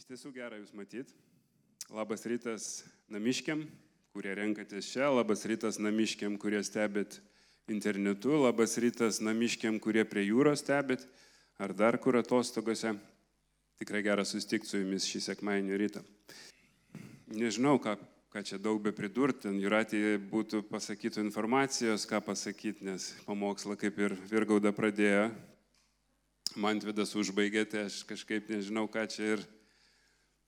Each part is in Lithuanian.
Iš tiesų gera Jūs matyti. Labas rytas namiškiam, kurie renkatės čia, labas rytas namiškiam, kurie stebit internetu, labas rytas namiškiam, kurie prie jūros stebit, ar dar kur atostogose. Tikrai gera susitikti su Jumis šį sekmadienį rytą. Nežinau, ką, ką čia daug be pridurti, Juratė būtų pasakytų informacijos, ką pasakyti, nes pamokslą kaip ir Virgauda pradėjo, Mantvidas užbaigėte, aš kažkaip nežinau, ką čia ir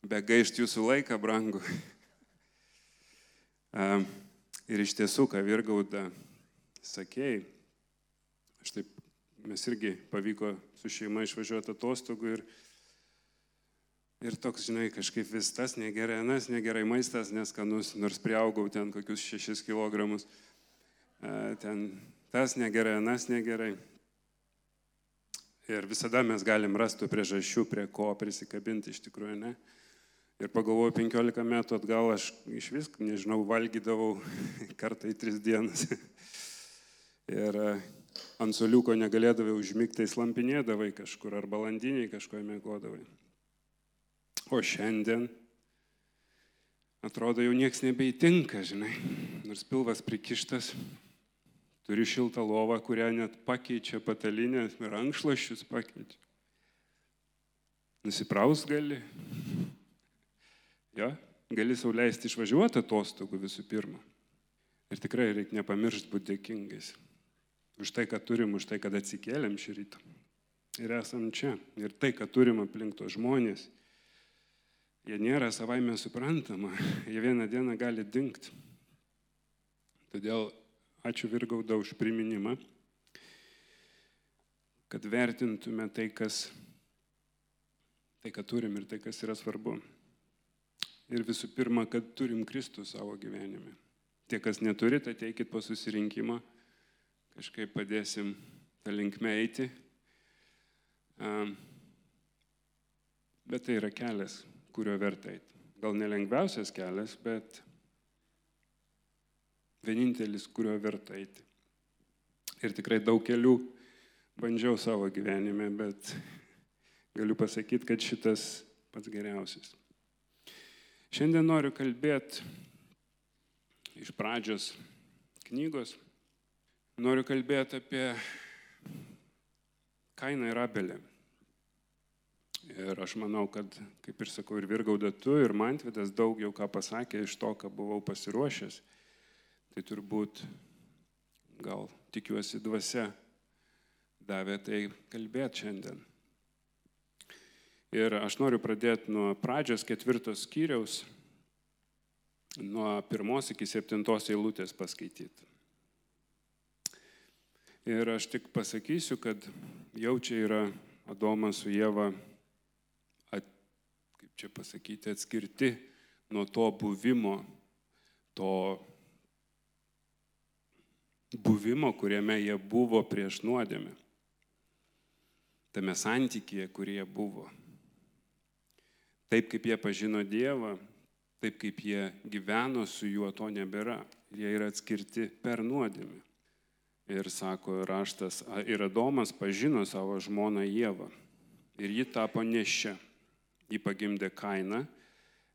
be gaišti jūsų laiką, brangu. Ir iš tiesų, ką Virgauda sakėjai, aš taip, mes irgi pavyko su šeima išvažiuoti atostogų ir, ir toks, žinai, kažkaip vis tas negerai, anas negerai maistas, neskanus, nors prieaugau ten kokius 6 kg, ten tas negerai, anas negerai. Ir visada mes galim rasti priežasčių, prie ko prisikabinti iš tikrųjų, ne? Ir pagalvoju, 15 metų atgal aš iš vis, nežinau, valgydavau kartą į tris dienas. Ir e, ant soliuko negalėdavai užmygti, slampinėdavai kažkur ar balandiniai kažko mėgodavai. O šiandien atrodo jau nieks nebeįtinka, žinai, nors pilvas prikištas, turi šiltą lovą, kurią net pakeičia patalinę, rankšlašius pakeičia. Nusipraus gali, Jo? Gali sauliaisti išvažiuoti atostogų visų pirma. Ir tikrai reikia nepamiršti būti dėkingais. Už tai, kad turim, už tai, kad atsikėlėm šį rytą. Ir esam čia. Ir tai, kad turim aplink to žmonės, jie nėra savaime suprantama. Jie vieną dieną gali dinkti. Todėl ačiū Virgauda už priminimą, kad vertintume tai, kas, tai, ką turim ir tai, kas yra svarbu. Ir visų pirma, kad turim Kristų savo gyvenime. Tie, kas neturit, ateikit po susirinkimą, kažkaip padėsim tą linkmę eiti. Bet tai yra kelias, kurio verta eiti. Gal nelengviausias kelias, bet vienintelis, kurio verta eiti. Ir tikrai daug kelių bandžiau savo gyvenime, bet galiu pasakyti, kad šitas pats geriausias. Šiandien noriu kalbėti iš pradžios knygos. Noriu kalbėti apie kainą ir abelį. Ir aš manau, kad, kaip ir sakau, ir Virgauda tu, ir Mantvidas daug jau ką pasakė iš to, ką buvau pasiruošęs. Tai turbūt, gal tikiuosi, dvasia davė tai kalbėti šiandien. Ir aš noriu pradėti nuo pradžios ketvirtos skyriaus, nuo pirmos iki septintos eilutės paskaityti. Ir aš tik pasakysiu, kad jau čia yra Adomas su Jėva, at, kaip čia pasakyti, atskirti nuo to buvimo, to buvimo, kuriame jie buvo prieš nuodėmę. Tame santykėje, kurie buvo. Taip kaip jie pažino Dievą, taip kaip jie gyveno su juo, to nebėra. Jie yra atskirti per nuodėmę. Ir sako raštas, ir Adomas pažino savo žmoną Jėvą. Ir ji tapo nešia. Ji pagimdė kainą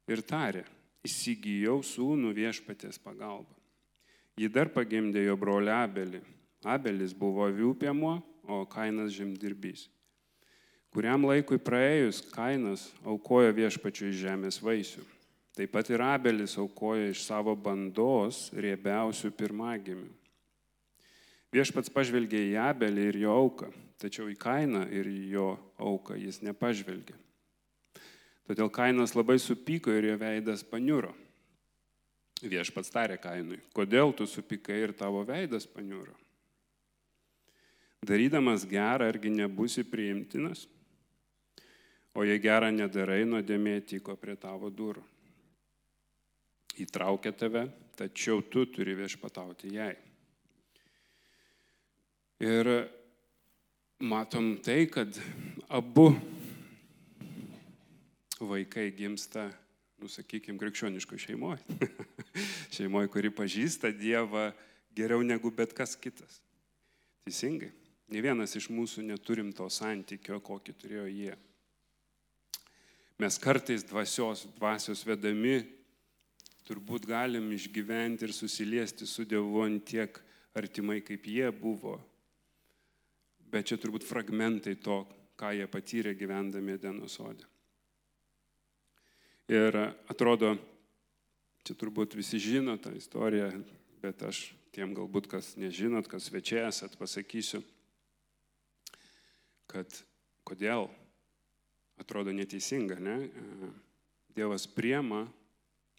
ir tarė, įsigijau sūnų viešpatės pagalbą. Ji dar pagimdė jo brolį Abelį. Abelis buvo avių piemuo, o kainas žemdirbys. Kuriam laikui praėjus kainas aukojo viešpačiui žemės vaisių. Taip pat ir abelis aukoja iš savo bandos riebiausių pirmagimių. Viešpats pažvelgė į abelį ir jo auką, tačiau į kainą ir jo auką jis nepažvelgė. Todėl kainas labai supyko ir jo veidas paniuro. Viešpats tarė kainui, kodėl tu supykai ir tavo veidas paniuro? Darydamas gerą, argi nebusi priimtinas? O jei gerą nedarai, nuodėmė tiko prie tavo durų. Įtraukia tave, tačiau tu turi viešpatauti jai. Ir matom tai, kad abu vaikai gimsta, nusakykime, krikščioniško šeimoje. šeimoje, kuri pažįsta Dievą geriau negu bet kas kitas. Teisingai. Ne vienas iš mūsų neturim to santykio, kokį turėjo jie. Mes kartais dvasios, dvasios vedami turbūt galim išgyventi ir susiliesti su Dievu ant tiek artimai, kaip jie buvo. Bet čia turbūt fragmentai to, ką jie patyrė gyvendami Edeno sode. Ir atrodo, čia turbūt visi žino tą istoriją, bet aš tiem galbūt, kas nežinot, kas svečiai esat, pasakysiu, kad kodėl atrodo neteisinga, ne? Dievas priema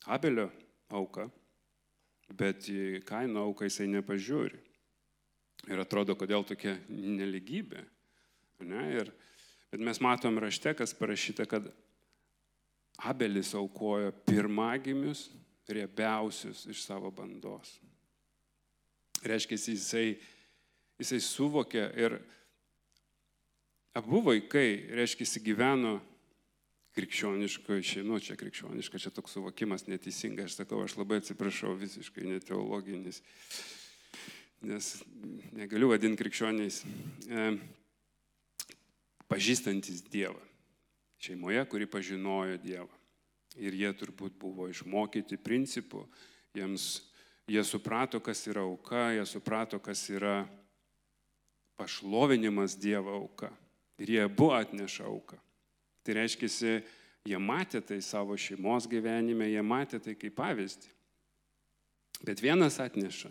Abelio auką, bet į kaino auką jisai nepažiūri. Ir atrodo, kodėl tokia neligybė. Ne? Ir, bet mes matom rašte, kas parašyta, kad Abelis aukojo pirmagimius, riebiausius iš savo bandos. Reiškia, jisai, jisai suvokė ir abu vaikai, reiškia, gyveno krikščioniškoje šeimoje, čia krikščioniška, čia toks suvokimas neteisingas, aš sakau, aš labai atsiprašau, visiškai neteologinis, nes negaliu vadinti krikščioniais, e, pažįstantis Dievą, šeimoje, kuri pažinojo Dievą. Ir jie turbūt buvo išmokyti principų, jiems Jie suprato, kas yra auka, jie suprato, kas yra pašlovinimas Dievo auka. Ir jie abu atneša auką. Tai reiškia, jie matė tai savo šeimos gyvenime, jie matė tai kaip pavyzdį. Bet vienas atneša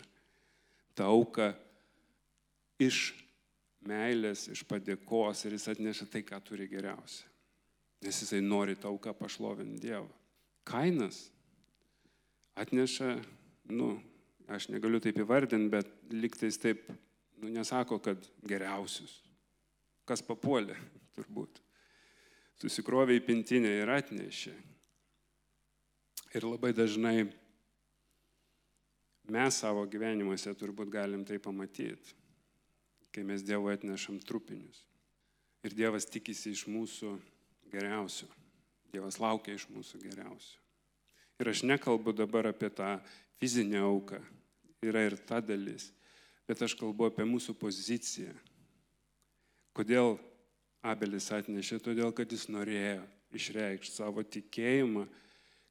tą auką iš meilės, iš padėkos ir jis atneša tai, ką turi geriausia. Nes jisai nori tą auką pašlovinti Dievą. Kainas atneša nu, aš negaliu taip įvardinti, bet liktais taip, nu, nesako, kad geriausius. Kas papuolė, turbūt. Susikrovė į pintinę ir atnešė. Ir labai dažnai mes savo gyvenimuose turbūt galim tai pamatyti, kai mes Dievui atnešam trupinius. Ir Dievas tikisi iš mūsų geriausio. Dievas laukia iš mūsų geriausio. Ir aš nekalbu dabar apie tą fizinę auką, yra ir ta dalis, bet aš kalbu apie mūsų poziciją. Kodėl Abelis atnešė? Todėl, kad jis norėjo išreikšti savo tikėjimą,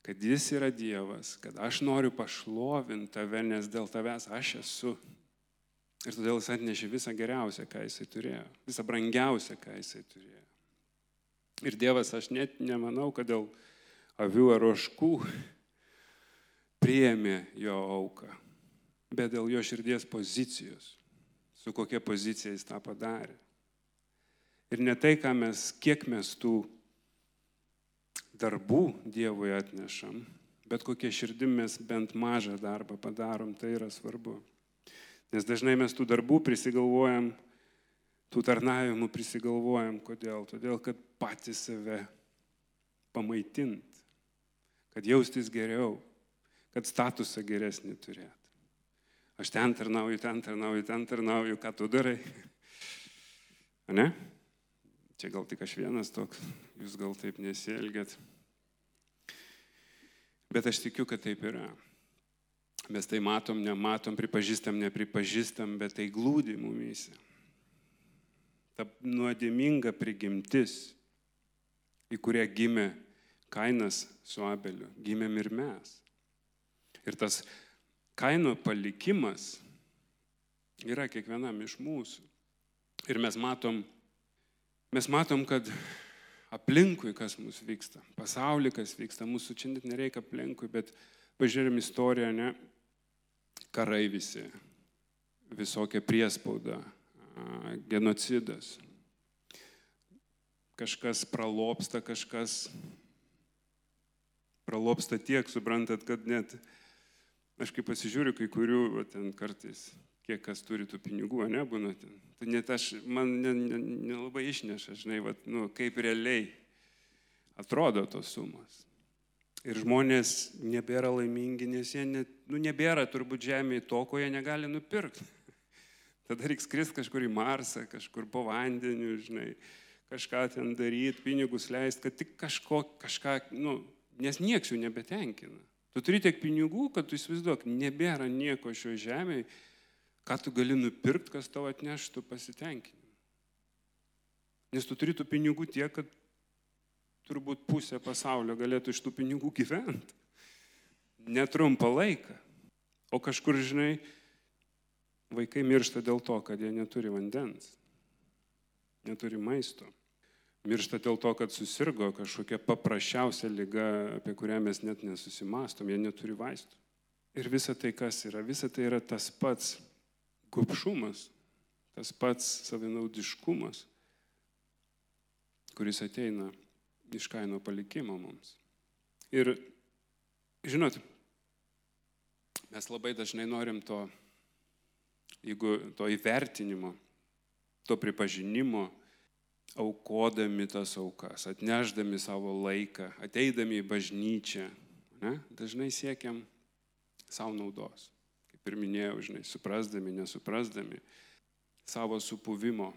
kad jis yra Dievas, kad aš noriu pašlovinti tave, nes dėl tavęs aš esu. Ir todėl jis atnešė visą geriausią, ką jisai turėjo, visą brangiausią, ką jisai turėjo. Ir Dievas, aš net nemanau, kad dėl avių ar oškų priėmė jo auką, bet dėl jo širdies pozicijos, su kokia pozicija jis tą padarė. Ir ne tai, mes, kiek mes tų darbų Dievui atnešam, bet kokie širdim mes bent mažą darbą padarom, tai yra svarbu. Nes dažnai mes tų darbų prisigalvojam, tų tarnavimų prisigalvojam. Kodėl? Todėl, kad patys save pamaitint, kad jaustis geriau, kad statusą geresnį turėt. Aš ten tarnauju, ten tarnauju, ten tarnauju, ką tu darai. Ne? Čia gal tik aš vienas toks, jūs gal taip nesielgėt. Bet aš tikiu, kad taip yra. Mes tai matom, nematom, pripažįstam, nepripažįstam, bet tai glūdi mumyse. Ta nuodėminga prigimtis, į kurią gimė Kainas su Abeliu, gimėm ir mes. Ir tas kaino palikimas yra kiekvienam iš mūsų. Ir mes matom, mes matom, kad aplinkui, kas mūsų vyksta, pasaulyje, kas vyksta, mūsų čia net nereikia aplinkui, bet pažiūrėjom istoriją, ne, karai visi, visokia priespauda, genocidas. Kažkas pralopsta, kažkas pralopsta tiek, suprantat, kad net Aš kai pasižiūriu, kai kurių va, ten kartais, kiek kas turi tų pinigų, ne, būna ten. Tai net aš, man nelabai ne, ne išneša, žinai, va, nu, kaip realiai atrodo tos sumos. Ir žmonės nebėra laimingi, nes jie net, nu, nebėra turbūt žemėje to, ko jie negali nupirkti. Tada reiks skristi kažkur į Marsą, kažkur po vandeniu, žinai, kažką ten daryti, pinigus leisti, kad tik kažko, kažką, nu, nes nieks jų nebetenkina. Tu turi tiek pinigų, kad tu įsivaizduok, nebėra nieko šio žemėje, ką tu gali nupirkti, kas tau atneštų pasitenkinimą. Nes tu turi tų pinigų tiek, kad turbūt pusė pasaulio galėtų iš tų pinigų gyventi. Netrumpą laiką. O kažkur, žinai, vaikai miršta dėl to, kad jie neturi vandens, neturi maisto. Miršta dėl to, kad susirgo kažkokia paprasčiausia lyga, apie kurią mes net nesusimastom, jie neturi vaistų. Ir visa tai kas yra? Visa tai yra tas pats gupšumas, tas pats savinaudiškumas, kuris ateina iš kaino palikimo mums. Ir žinot, mes labai dažnai norim to, jeigu to įvertinimo, to pripažinimo, aukodami tas aukas, atneždami savo laiką, ateidami į bažnyčią, ne, dažnai siekiam savo naudos. Kaip ir minėjau, žinai, suprasdami, nesuprasdami savo supuvimo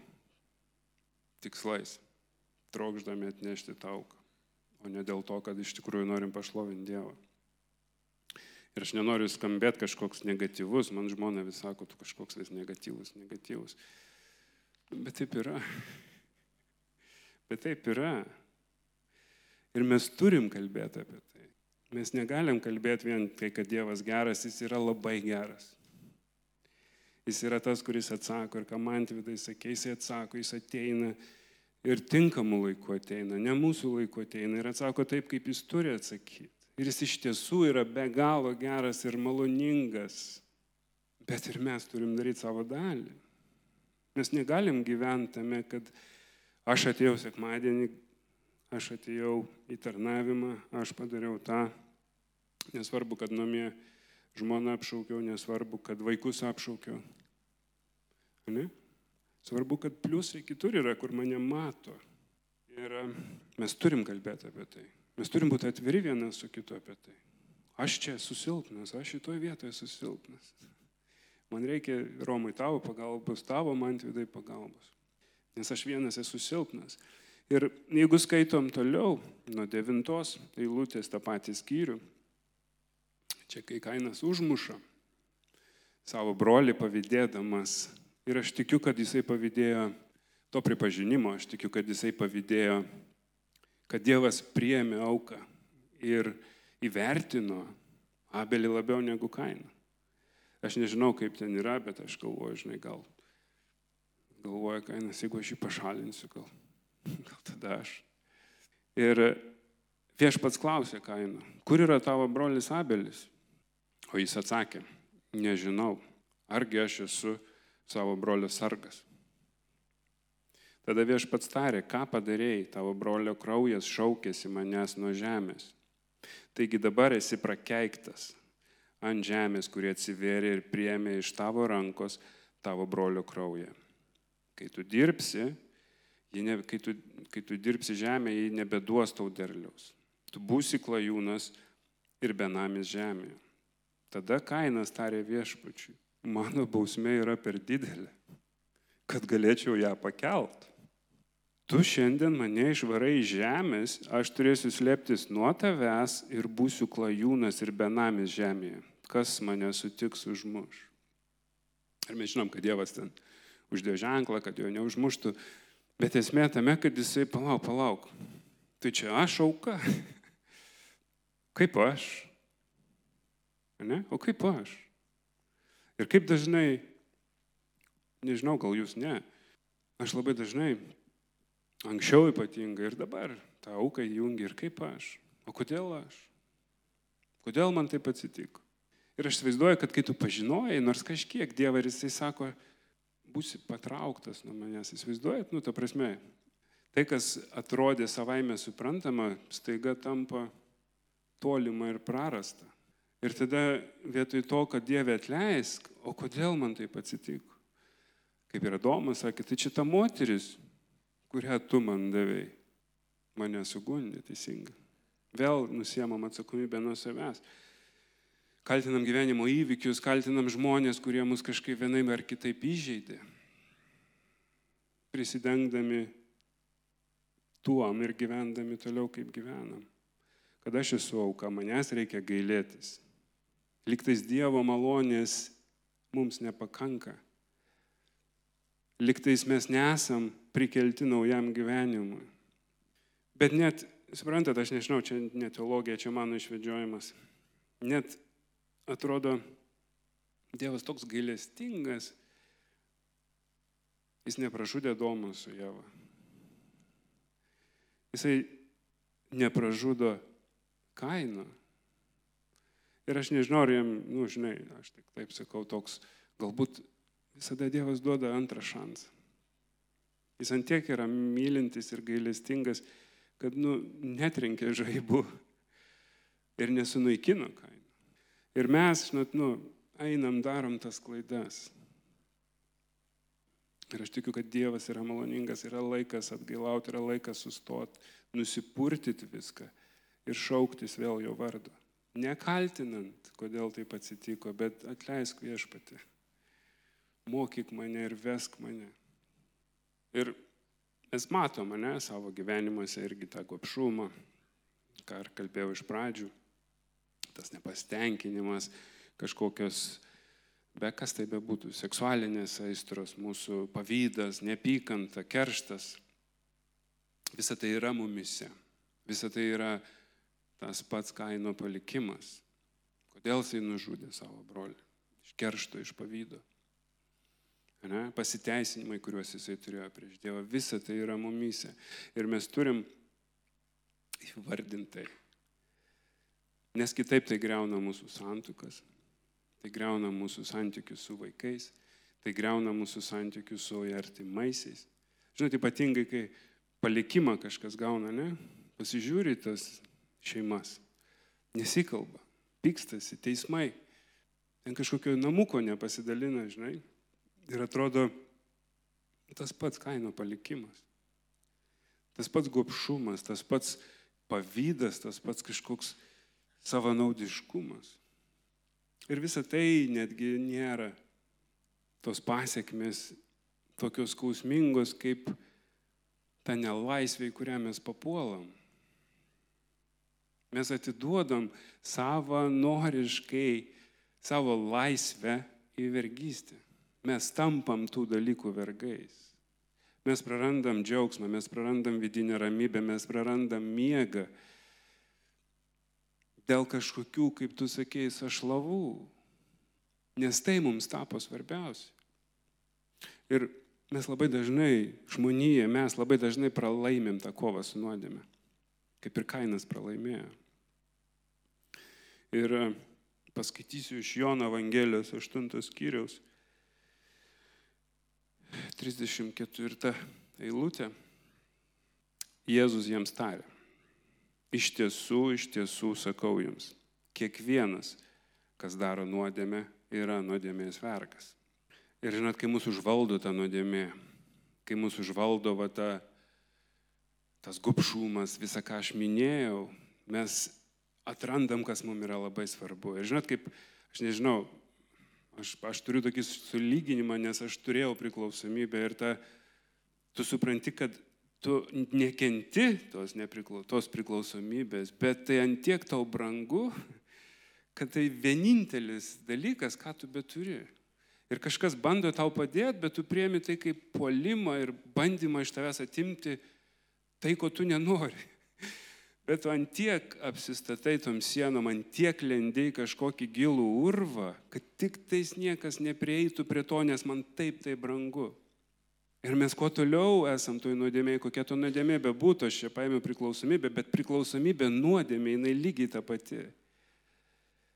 tikslais trokšdami atnešti tauką, o ne dėl to, kad iš tikrųjų norim pašlovinti Dievą. Ir aš nenoriu skambėti kažkoks negatyvus, man žmona vis sako, tu kažkoks vis negatyvus, negatyvus. Bet taip yra. Bet taip yra. Ir mes turim kalbėti apie tai. Mes negalim kalbėti vien tai, kad Dievas geras, jis yra labai geras. Jis yra tas, kuris atsako ir ką man tvidai sakė, jis atsako, jis ateina ir tinkamu laiku ateina, ne mūsų laiku ateina ir atsako taip, kaip jis turi atsakyti. Ir jis iš tiesų yra be galo geras ir maloningas, bet ir mes turim daryti savo dalį. Mes negalim gyventi tame, kad aš atėjau sekmadienį, aš atėjau į tarnavimą, aš padariau tą, nesvarbu, kad namie žmoną apšaukiau, nesvarbu, kad vaikus apšaukiau. Ne? Svarbu, kad pliusai kitur yra, kur mane mato. Ir e, mes turim kalbėti apie tai. Mes turim būti atviri vienas su kitu apie tai. Aš čia esu silpnas, aš šitoje vietoje esu silpnas. Man reikia Romai tavo pagalbos, tavo man vidai pagalbos. Nes aš vienas esu silpnas. Ir jeigu skaitom toliau, nuo devintos eilutės tą patį skyrių, čia kai kainas užmuša savo brolį pavydėdamas Ir aš tikiu, kad jisai pavydėjo to pripažinimo, aš tikiu, kad jisai pavydėjo, kad Dievas priėmė auką ir įvertino Abelį labiau negu kainą. Aš nežinau, kaip ten yra, bet aš galvoju, žinai, gal galvoja kainas, jeigu aš jį pašalinsiu, gal, gal tada aš. Ir viešpats klausė kainą, kur yra tavo brolis Abelis? O jis atsakė, nežinau, argi aš esu savo brolio sargas. Tada viešpats tarė, ką padarėjai, tavo brolio kraujas šaukėsi manęs nuo žemės. Taigi dabar esi prakeiktas ant žemės, kurie atsivėrė ir priemė iš tavo rankos tavo brolio kraują. Kai tu dirbsi, ne, kai, tu, kai tu dirbsi žemė, jį nebeduos tau derliaus. Tu būsi klajūnas ir benamis žemėje. Tada kainas tarė viešpačiui, mano bausmė yra per didelė, kad galėčiau ją pakelt. Tu šiandien mane išvarai iš žemės, aš turėsiu slėptis nuo tavęs ir būsiu klajūnas ir benamis žemėje. Kas mane sutiks užmuš? Ir mes žinom, kad Dievas ten uždėjo ženklą, kad jo neužmuštų. Bet esmė tame, kad jisai, palauk, palauk. Tai čia aš auka. Kaip aš? Ne? O kaip aš? Ir kaip dažnai, nežinau, gal jūs ne, aš labai dažnai, anksčiau ypatingai ir dabar, tą auką įjungi ir kaip aš. O kodėl aš? Kodėl man taip atsitiko? Ir aš įsivaizduoju, kad kai tu pažinojai, nors kažkiek Dievą ir jisai sako, būsi patrauktas nuo manęs, įsivaizduojat, nu, ta prasme, tai, kas atrodė savaime suprantama, staiga tampa tolima ir prarasta. Ir tada vietoj to, kad Dieve atleisk, o kodėl man taip atsitiko? Kaip ir Adomas sakė, tai čia ta moteris, kurią tu man davėjai, mane sugundė teisingai. Vėl nusiemam atsakomybę nuo savęs. Kaltinam gyvenimo įvykius, kaltinam žmonės, kurie mus kažkaip vienaip ar kitaip įžeidė. Prisidengdami tuom ir gyvendami toliau, kaip gyvenam. Kad aš esu auka, manęs reikia gailėtis. Liktais Dievo malonės mums nepakanka. Liktais mes nesam prikelti naujam gyvenimui. Bet net suprantat, aš nežinau, čia ne teologija, čia mano išvedžiojimas. Net atrodo, Dievas toks gailestingas, jis nepražudė Domą su Jėva. Jisai nepražudo kaino. Ir aš nežinau, ar jam, nu, žinai, aš tik taip sakau, toks, galbūt visada Dievas duoda antrą šansą. Jis antiek yra mylintis ir gailestingas, kad, nu, netrenkė žaibų ir nesunaikino kaino. Ir mes, žinot, nu, einam, darom tas klaidas. Ir aš tikiu, kad Dievas yra maloningas, yra laikas atgailauti, yra laikas sustoti, nusipurtyti viską ir šauktis vėl jo vardo. Nekaltinant, kodėl taip atsitiko, bet atleisk viešpati. Mokyk mane ir vesk mane. Ir mes matome, ne, savo gyvenimuose irgi tą gopšumą, ką ir kalbėjau iš pradžių, tas nepastenkinimas, kažkokios, be kas tai bebūtų, seksualinės aistros, mūsų pavydas, neapykanta, kerštas. Visa tai yra mumise. Visa tai yra tas pats kaino palikimas. Kodėl jisai nužudė savo brolį? Iš keršto, iš pavydo. Ne? Pasiteisinimai, kuriuos jisai turėjo prieš Dievą, visa tai yra mumise. Ir mes turim įvardintai. Nes kitaip tai greuna mūsų santukas, Tai greuna mūsų santykius su vaikais, tai greuna mūsų santykius su artimaisiais. Žinote, ypatingai, kai palikimą kažkas gauna, ne? Pasižiūri tas šeimas, nesikalba, pykstasi, teismai, ten kažkokio namuko nepasidalina, žinai. Ir atrodo, tas pats kaino palikimas. Tas pats gopšumas, tas pats pavydas, tas pats kažkoks savanaudiškumas. Ir visa tai netgi nėra tos pasiekmes tokios skausmingos, kaip ta nelaisvė, į kurią mes papuolam. Mes atiduodam savanoriškai savo laisvę į vergystę. Mes tampam tų dalykų vergais. Mes prarandam džiaugsmą, mes prarandam vidinę ramybę, mes prarandam miegą, dėl kažkokių, kaip tu sakėjai, sašlavų. Nes tai mums tapo svarbiausia. Ir mes labai dažnai, žmonėje, mes labai dažnai pralaimėm tą kovą su nuodėme. Kaip ir kainas pralaimėjo. Ir e, paskaitysiu iš Jono Evangelijos 8 skyriaus 34 eilutė. Jėzus jiems tarė. Iš tiesų, iš tiesų sakau jums, kiekvienas, kas daro nuodėmę, yra nuodėmės vergas. Ir žinot, kai mūsų užvaldo ta nuodėmė, kai mūsų užvaldo va, ta, tas gupšumas, visą, ką aš minėjau, mes atrandam, kas mums yra labai svarbu. Ir žinot, kaip, aš nežinau, aš, aš turiu tokį sulyginimą, nes aš turėjau priklausomybę ir ta, tu supranti, kad tu nekenti tos, nepriklau, tos priklausomybės, bet tai antiek tau brangu, kad tai vienintelis dalykas, ką tu beturi. Ir kažkas bando tau padėti, bet tu priemi tai kaip puolimą ir bandymą iš tavęs atimti tai, ko tu nenori. Bet tu antiek apsistatai tom sienom, antiek lendiai kažkokį gilų urvą, kad tik tais niekas neprieitų prie to, nes man taip tai brangu. Ir mes kuo toliau esam toj nuodėmėje, kokia to nuodėmė bebūtų, aš čia paėmiau priklausomybę, bet priklausomybė nuodėmė, jinai lygiai ta pati.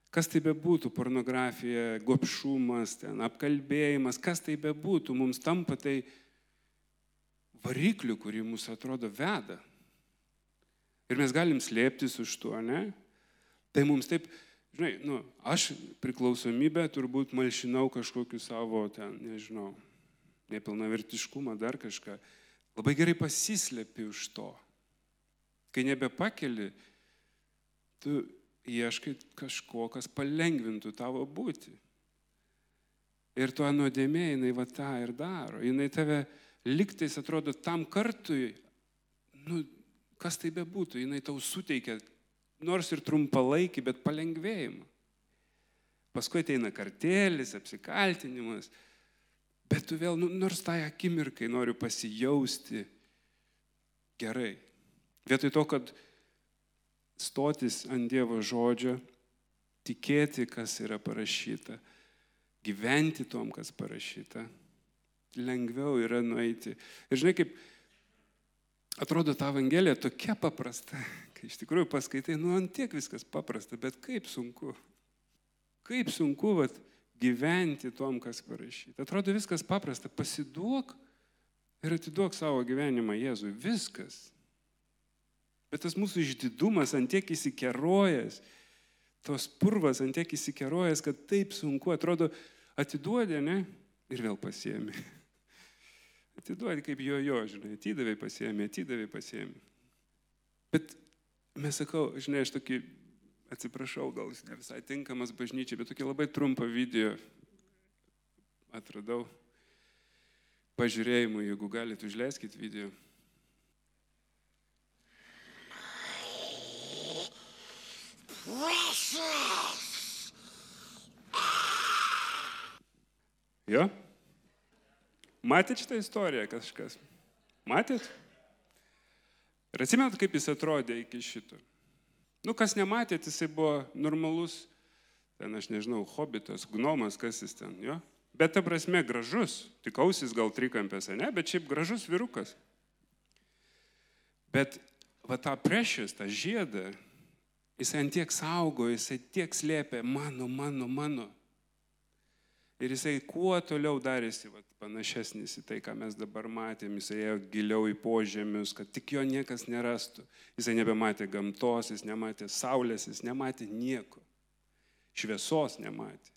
Kas tai bebūtų, pornografija, gopšumas, ten, apkalbėjimas, kas tai bebūtų, mums tampa tai varikliu, kurį mūsų atrodo veda. Ir mes galim slėptis už to, ne? Tai mums taip, žinai, nu, aš priklausomybę turbūt malšinau kažkokiu savo ten, nežinau, nepilnavertiškumą, dar kažką, labai gerai pasislėpi už to. Kai nebepakeli, tu ieškai kažko, kas palengvintų tavo būti. Ir tuo nuodėmė jinai va tą ir daro. Jinai tave liktais atrodo tam kartui, nu, kas tai bebūtų, jinai tau suteikia nors ir trumpalaikį, bet palengvėjimą. Paskui ateina kartėlis, apsikaltinimas, Bet tu vėl, nu, nors tą akimirkai noriu pasijausti gerai. Vietoj to, kad stotis ant Dievo žodžio, tikėti, kas yra parašyta, gyventi tom, kas parašyta. Lengviau yra nueiti. Ir žinai, kaip atrodo ta Evangelija tokia paprasta, kai iš tikrųjų paskaitai, nu ant tiek viskas paprasta, bet kaip sunku. Kaip sunku vat, gyventi tom, kas parašyta. Atrodo viskas paprasta, pasiduok ir atiduok savo gyvenimą Jėzui. Viskas. Bet tas mūsų išdidumas ant tiek įsikerojęs, tos purvas ant tiek įsikerojęs, kad taip sunku, atrodo, atiduodė, ne? Ir vėl pasiemi. Atiduodė kaip jo jo, žinai, atidavai pasiemi, atidavai pasiemi. Bet mes sakau, žinai, aš tokį, atsiprašau, gal jis ne visai tinkamas bažnyčiai, bet tokį labai trumpą video atradau pažiūrėjimui, jeigu galite, užleiskit video. Jo? Matėt šitą istoriją kažkas? Matėt? Ir atsimenat, kaip jis atrodė iki šito? Nu, kas nematėt, jisai buvo normalus, ten aš nežinau, hobitas, gnomas, kas jis ten, jo? Bet ta prasme gražus, tik ausis gal trikampėse, ne, bet šiaip gražus virukas. Bet va tą precious, tą žiedą, jisai ant tiek saugo, jisai tiek slėpė mano, mano, mano. Ir jisai kuo toliau darėsi va, panašesnis į tai, ką mes dabar matėm, jisai ėjo giliau į požemius, kad tik jo niekas nerastų. Jisai nebematė gamtos, jis nematė saulės, jis nematė nieko. Šviesos nematė.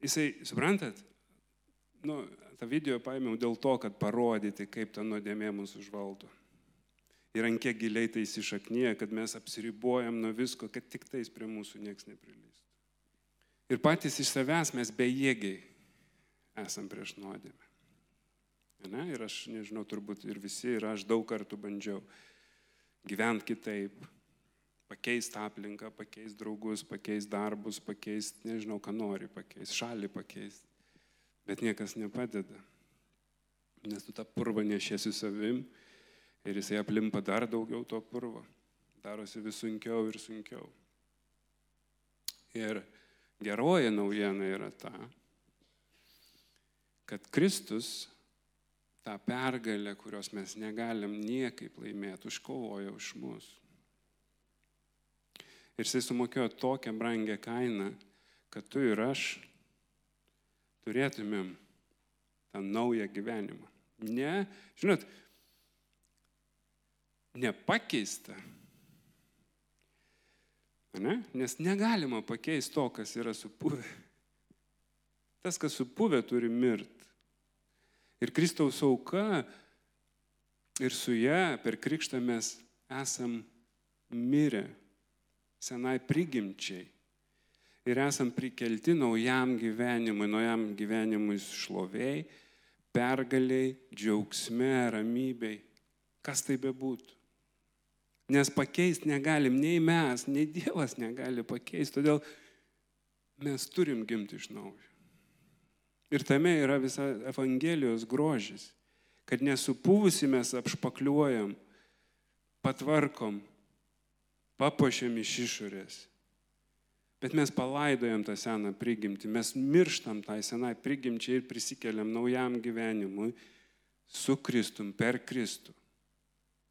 Jisai, suprantat, nu, tą video paėmiau dėl to, kad parodyti, kaip ta nuodėmė mūsų užvaldo. Ir ant kiek giliai tai įsišaknyje, kad mes apsiribojam nuo visko, kad tik tais prie mūsų niekas neprilystų. Ir patys iš savęs mes bejėgiai esam prieš nuodėmę. Ne? Ir aš nežinau, turbūt ir visi, ir aš daug kartų bandžiau gyventi kitaip, pakeisti aplinką, pakeisti draugus, pakeisti darbus, pakeisti, nežinau, ką nori pakeisti, šalį pakeisti. Bet niekas nepadeda. Nes tu tą purvą nešiesi savim ir jisai aplimpa dar daugiau to purvo. Darosi vis sunkiau ir sunkiau. Ir geroji naujiena yra ta, kad Kristus tą pergalę, kurios mes negalim niekaip laimėti, užkovoja už mus. Ir jisai sumokėjo tokią brangę kainą, kad tu ir aš turėtumėm tą naują gyvenimą. Ne, žinot, nepakeista. Ne? Nes negalima pakeisti to, kas yra supuvę. Tas, kas supuvę, turi mirti. Ir Kristaus auka ir su ją per krikštą mes esam mirę senai prigimčiai. Ir esam prikelti naujam gyvenimui, naujam gyvenimui šloviai, pergaliai, džiaugsme, ramybei, kas tai bebūtų. Nes pakeisti negalim nei mes, nei Dievas negali pakeisti, todėl mes turim gimti iš naujo. Ir tame yra visa Evangelijos grožis, kad nesupuvusi mes apšpakliuojam, patvarkom, papuošiam iš išorės. Bet mes palaidojam tą seną prigimtį, mes mirštam tai senai prigimčiai ir prisikeliam naujam gyvenimui su Kristum, per Kristų.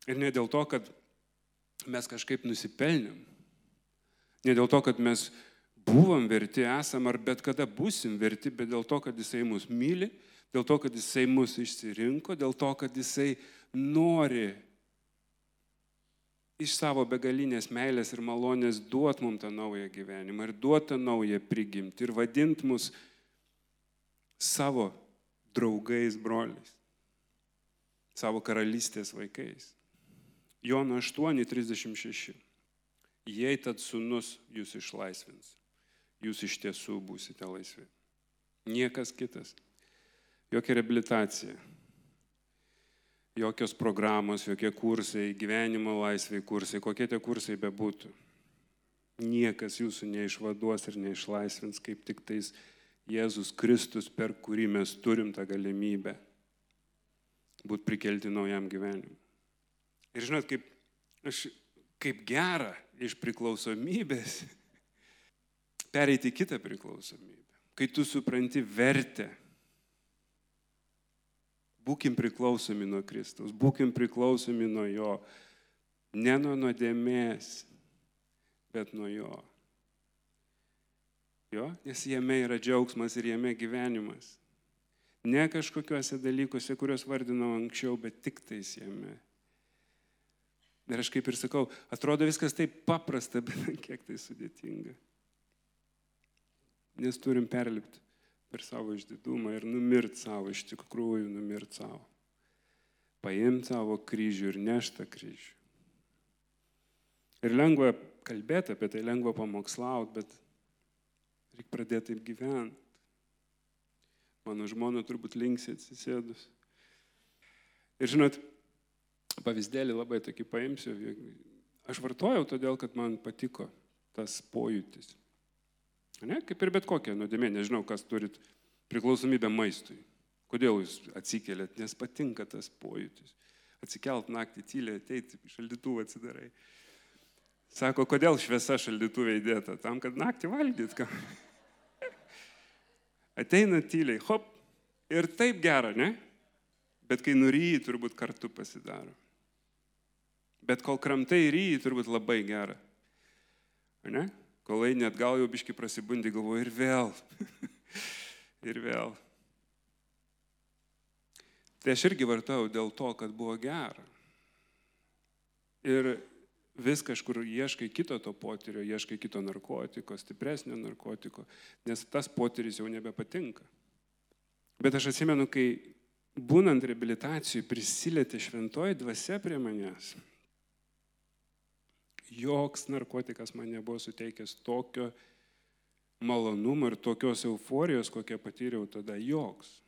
Ir ne dėl to, kad mes kažkaip nusipelnėm, ne dėl to, kad mes buvom verti, esam ar bet kada busim verti, bet dėl to, kad Jisai mus myli, dėl to, kad Jisai mus išsirinko, dėl to, kad Jisai nori iš savo begalinės meilės ir malonės duot mums tą naują gyvenimą ir duot tą naują prigimtį ir vadint mus savo draugais, broliais, savo karalystės vaikais. Jono 8.36. Jei tad sunus jūs išlaisvins, jūs iš tiesų būsite laisvi. Niekas kitas. Jokia reabilitacija, jokios programos, jokie kursai, gyvenimo laisvai kursai, kokie tie kursai bebūtų. Niekas jūsų neišvaduos ir neišlaisvins, kaip tik tais Jėzus Kristus, per kurį mes turim tą galimybę būti prikelti naujam gyvenimui. Ir žinot, kaip aš kaip gera iš priklausomybės pereiti kitą priklausomybę. Kai tu supranti vertę. Būkim priklausomi nuo Kristaus, būkim priklausomi nuo Jo. Ne nuo nuodėmės, bet nuo Jo. Jo, nes jame yra džiaugsmas ir jame gyvenimas. Ne kažkokiuose dalykuose, kuriuos vardinau anksčiau, bet tik tais jame. Ir aš kaip ir sakau, atrodo viskas taip paprasta, bet kiek tai sudėtinga. Nes turim perlipti per savo išdidumą ir numirti savo, iš tikrųjų numirti savo. Paimti savo kryžių ir neštą kryžių. Ir lengva kalbėti apie tai, lengva pamokslauti, bet reikia pradėti taip gyventi. Mano žmona turbūt linksi atsisėdus. Ir žinot, pavyzdėlį labai tokį paimsiu. Aš vartojau todėl, kad man patiko tas pojūtis. Ne, kaip ir bet kokia nuodėmė, nežinau, kas turit priklausomybę maistui. Kodėl jūs atsikėlėt, nes patinka tas pojūtis. Atsikelt naktį tyliai, ateiti, šaldytuvą atsidarai. Sako, kodėl šviesa šaldytuvė įdėta? Tam, kad naktį valgyt. Ką? Ateina tyliai, hop, ir taip gera, ne? Bet kai nuryji, turbūt kartu pasidaro. Bet kol kramtai ryji, turbūt labai gera. Ne? Kol eini atgal jau biški prasibundi, galvoju ir vėl. ir vėl. Tai aš irgi vartau dėl to, kad buvo gera. Ir vis kažkur ieškai kito to potyrio, ieškai kito narkotiko, stipresnio narkotiko, nes tas potyris jau nebepatinka. Bet aš atsimenu, kai būnant reabilitacijai prisilietė šventoji dvasia prie manęs, joks narkotikas man nebuvo suteikęs tokio malonumo ir tokios euforijos, kokią patyriau tada, joks.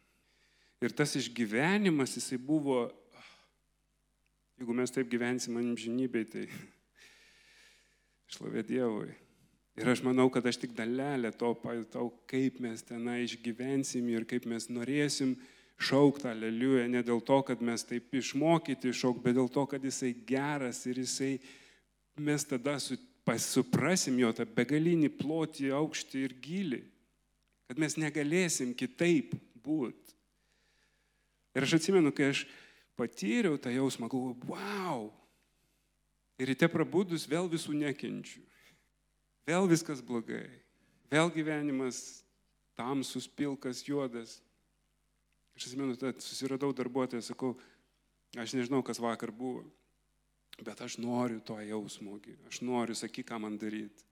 Ir tas išgyvenimas, jisai buvo, jeigu mes taip gyvensim amžinybei, tai Šlovė Dievui. Ir aš manau, kad aš tik dalelę to pajutau, kaip mes tenai išgyvensim ir kaip mes norėsim šaukti aleliują, ne dėl to, kad mes taip išmokyti šauk, bet dėl to, kad jisai geras ir jisai, mes tada su, suprasim jo tą begalinį plotį, aukštį ir gilį, kad mes negalėsim kitaip būti. Ir aš atsimenu, kai aš patyriau tą jausmą, galvoju, wow, Ir ryte prabudus vėl visų nekenčiu. Vėl viskas blogai. Vėl gyvenimas tamsus, pilkas, juodas. Aš atsimenu, susiradau darbuotoją, sakau, aš nežinau, kas vakar buvo, bet aš noriu to jausmo, aš noriu, sakyk, ką man daryti.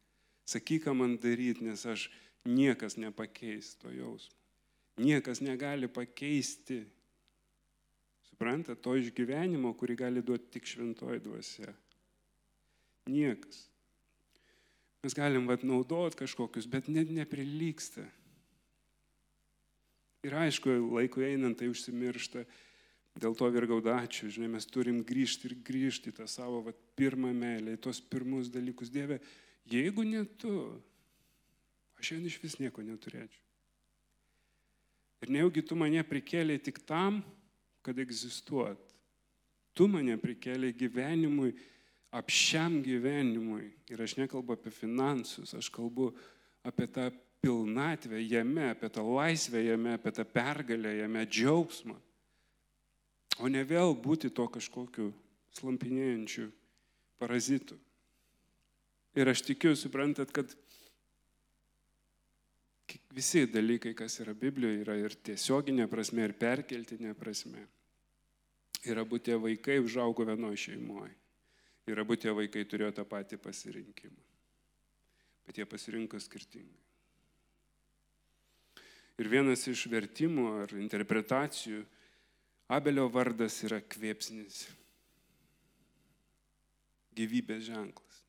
Sakyk, ką man daryti, nes aš niekas nepakeis to jausmo. Niekas negali pakeisti, supranta, to išgyvenimo, kurį gali duoti tik šventoji dvasia. Niekas. Mes galim vad naudot kažkokius, bet net neprilyksta. Ir aišku, laikui einant tai užsimiršta, dėl to virgaudačių, žinai, mes turim grįžti ir grįžti tą savo vat, pirmą meilę, į tos pirmus dalykus. Dieve, jeigu ne tu, aš šiandien iš vis nieko neturėčiau. Ir nejaugi tu mane prikėlė tik tam, kad egzistuot. Tu mane prikėlė gyvenimui apšiam gyvenimui. Ir aš nekalbu apie finansus, aš kalbu apie tą pilnatvę jame, apie tą laisvę jame, apie tą pergalę jame, džiaugsmą. O ne vėl būti to kažkokiu slampinėjančiu parazitu. Ir aš tikiu, suprantat, kad visi dalykai, kas yra Biblijoje, yra ir tiesioginė prasme, ir perkeltinė prasme. Ir abu tie vaikai užaugo vienoje šeimoje. Ir abu tie vaikai turėjo tą patį pasirinkimą. Bet jie pasirinko skirtingai. Ir vienas iš vertimų ar interpretacijų, Abelio vardas yra kvėpsnis, gyvybės ženklas.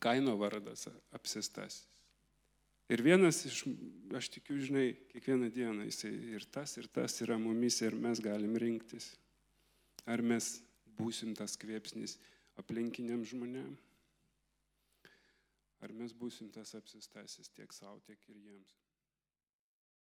Kaino vardas apsistasis. Ir vienas iš, aš tikiu, žinai, kiekvieną dieną jisai ir tas, ir tas yra mumis ir mes galim rinktis. Ar mes būsim tas kvėpsnis aplinkiniam žmonėm? Ar mes būsim tas apsistasis tiek savo, tiek ir jiems?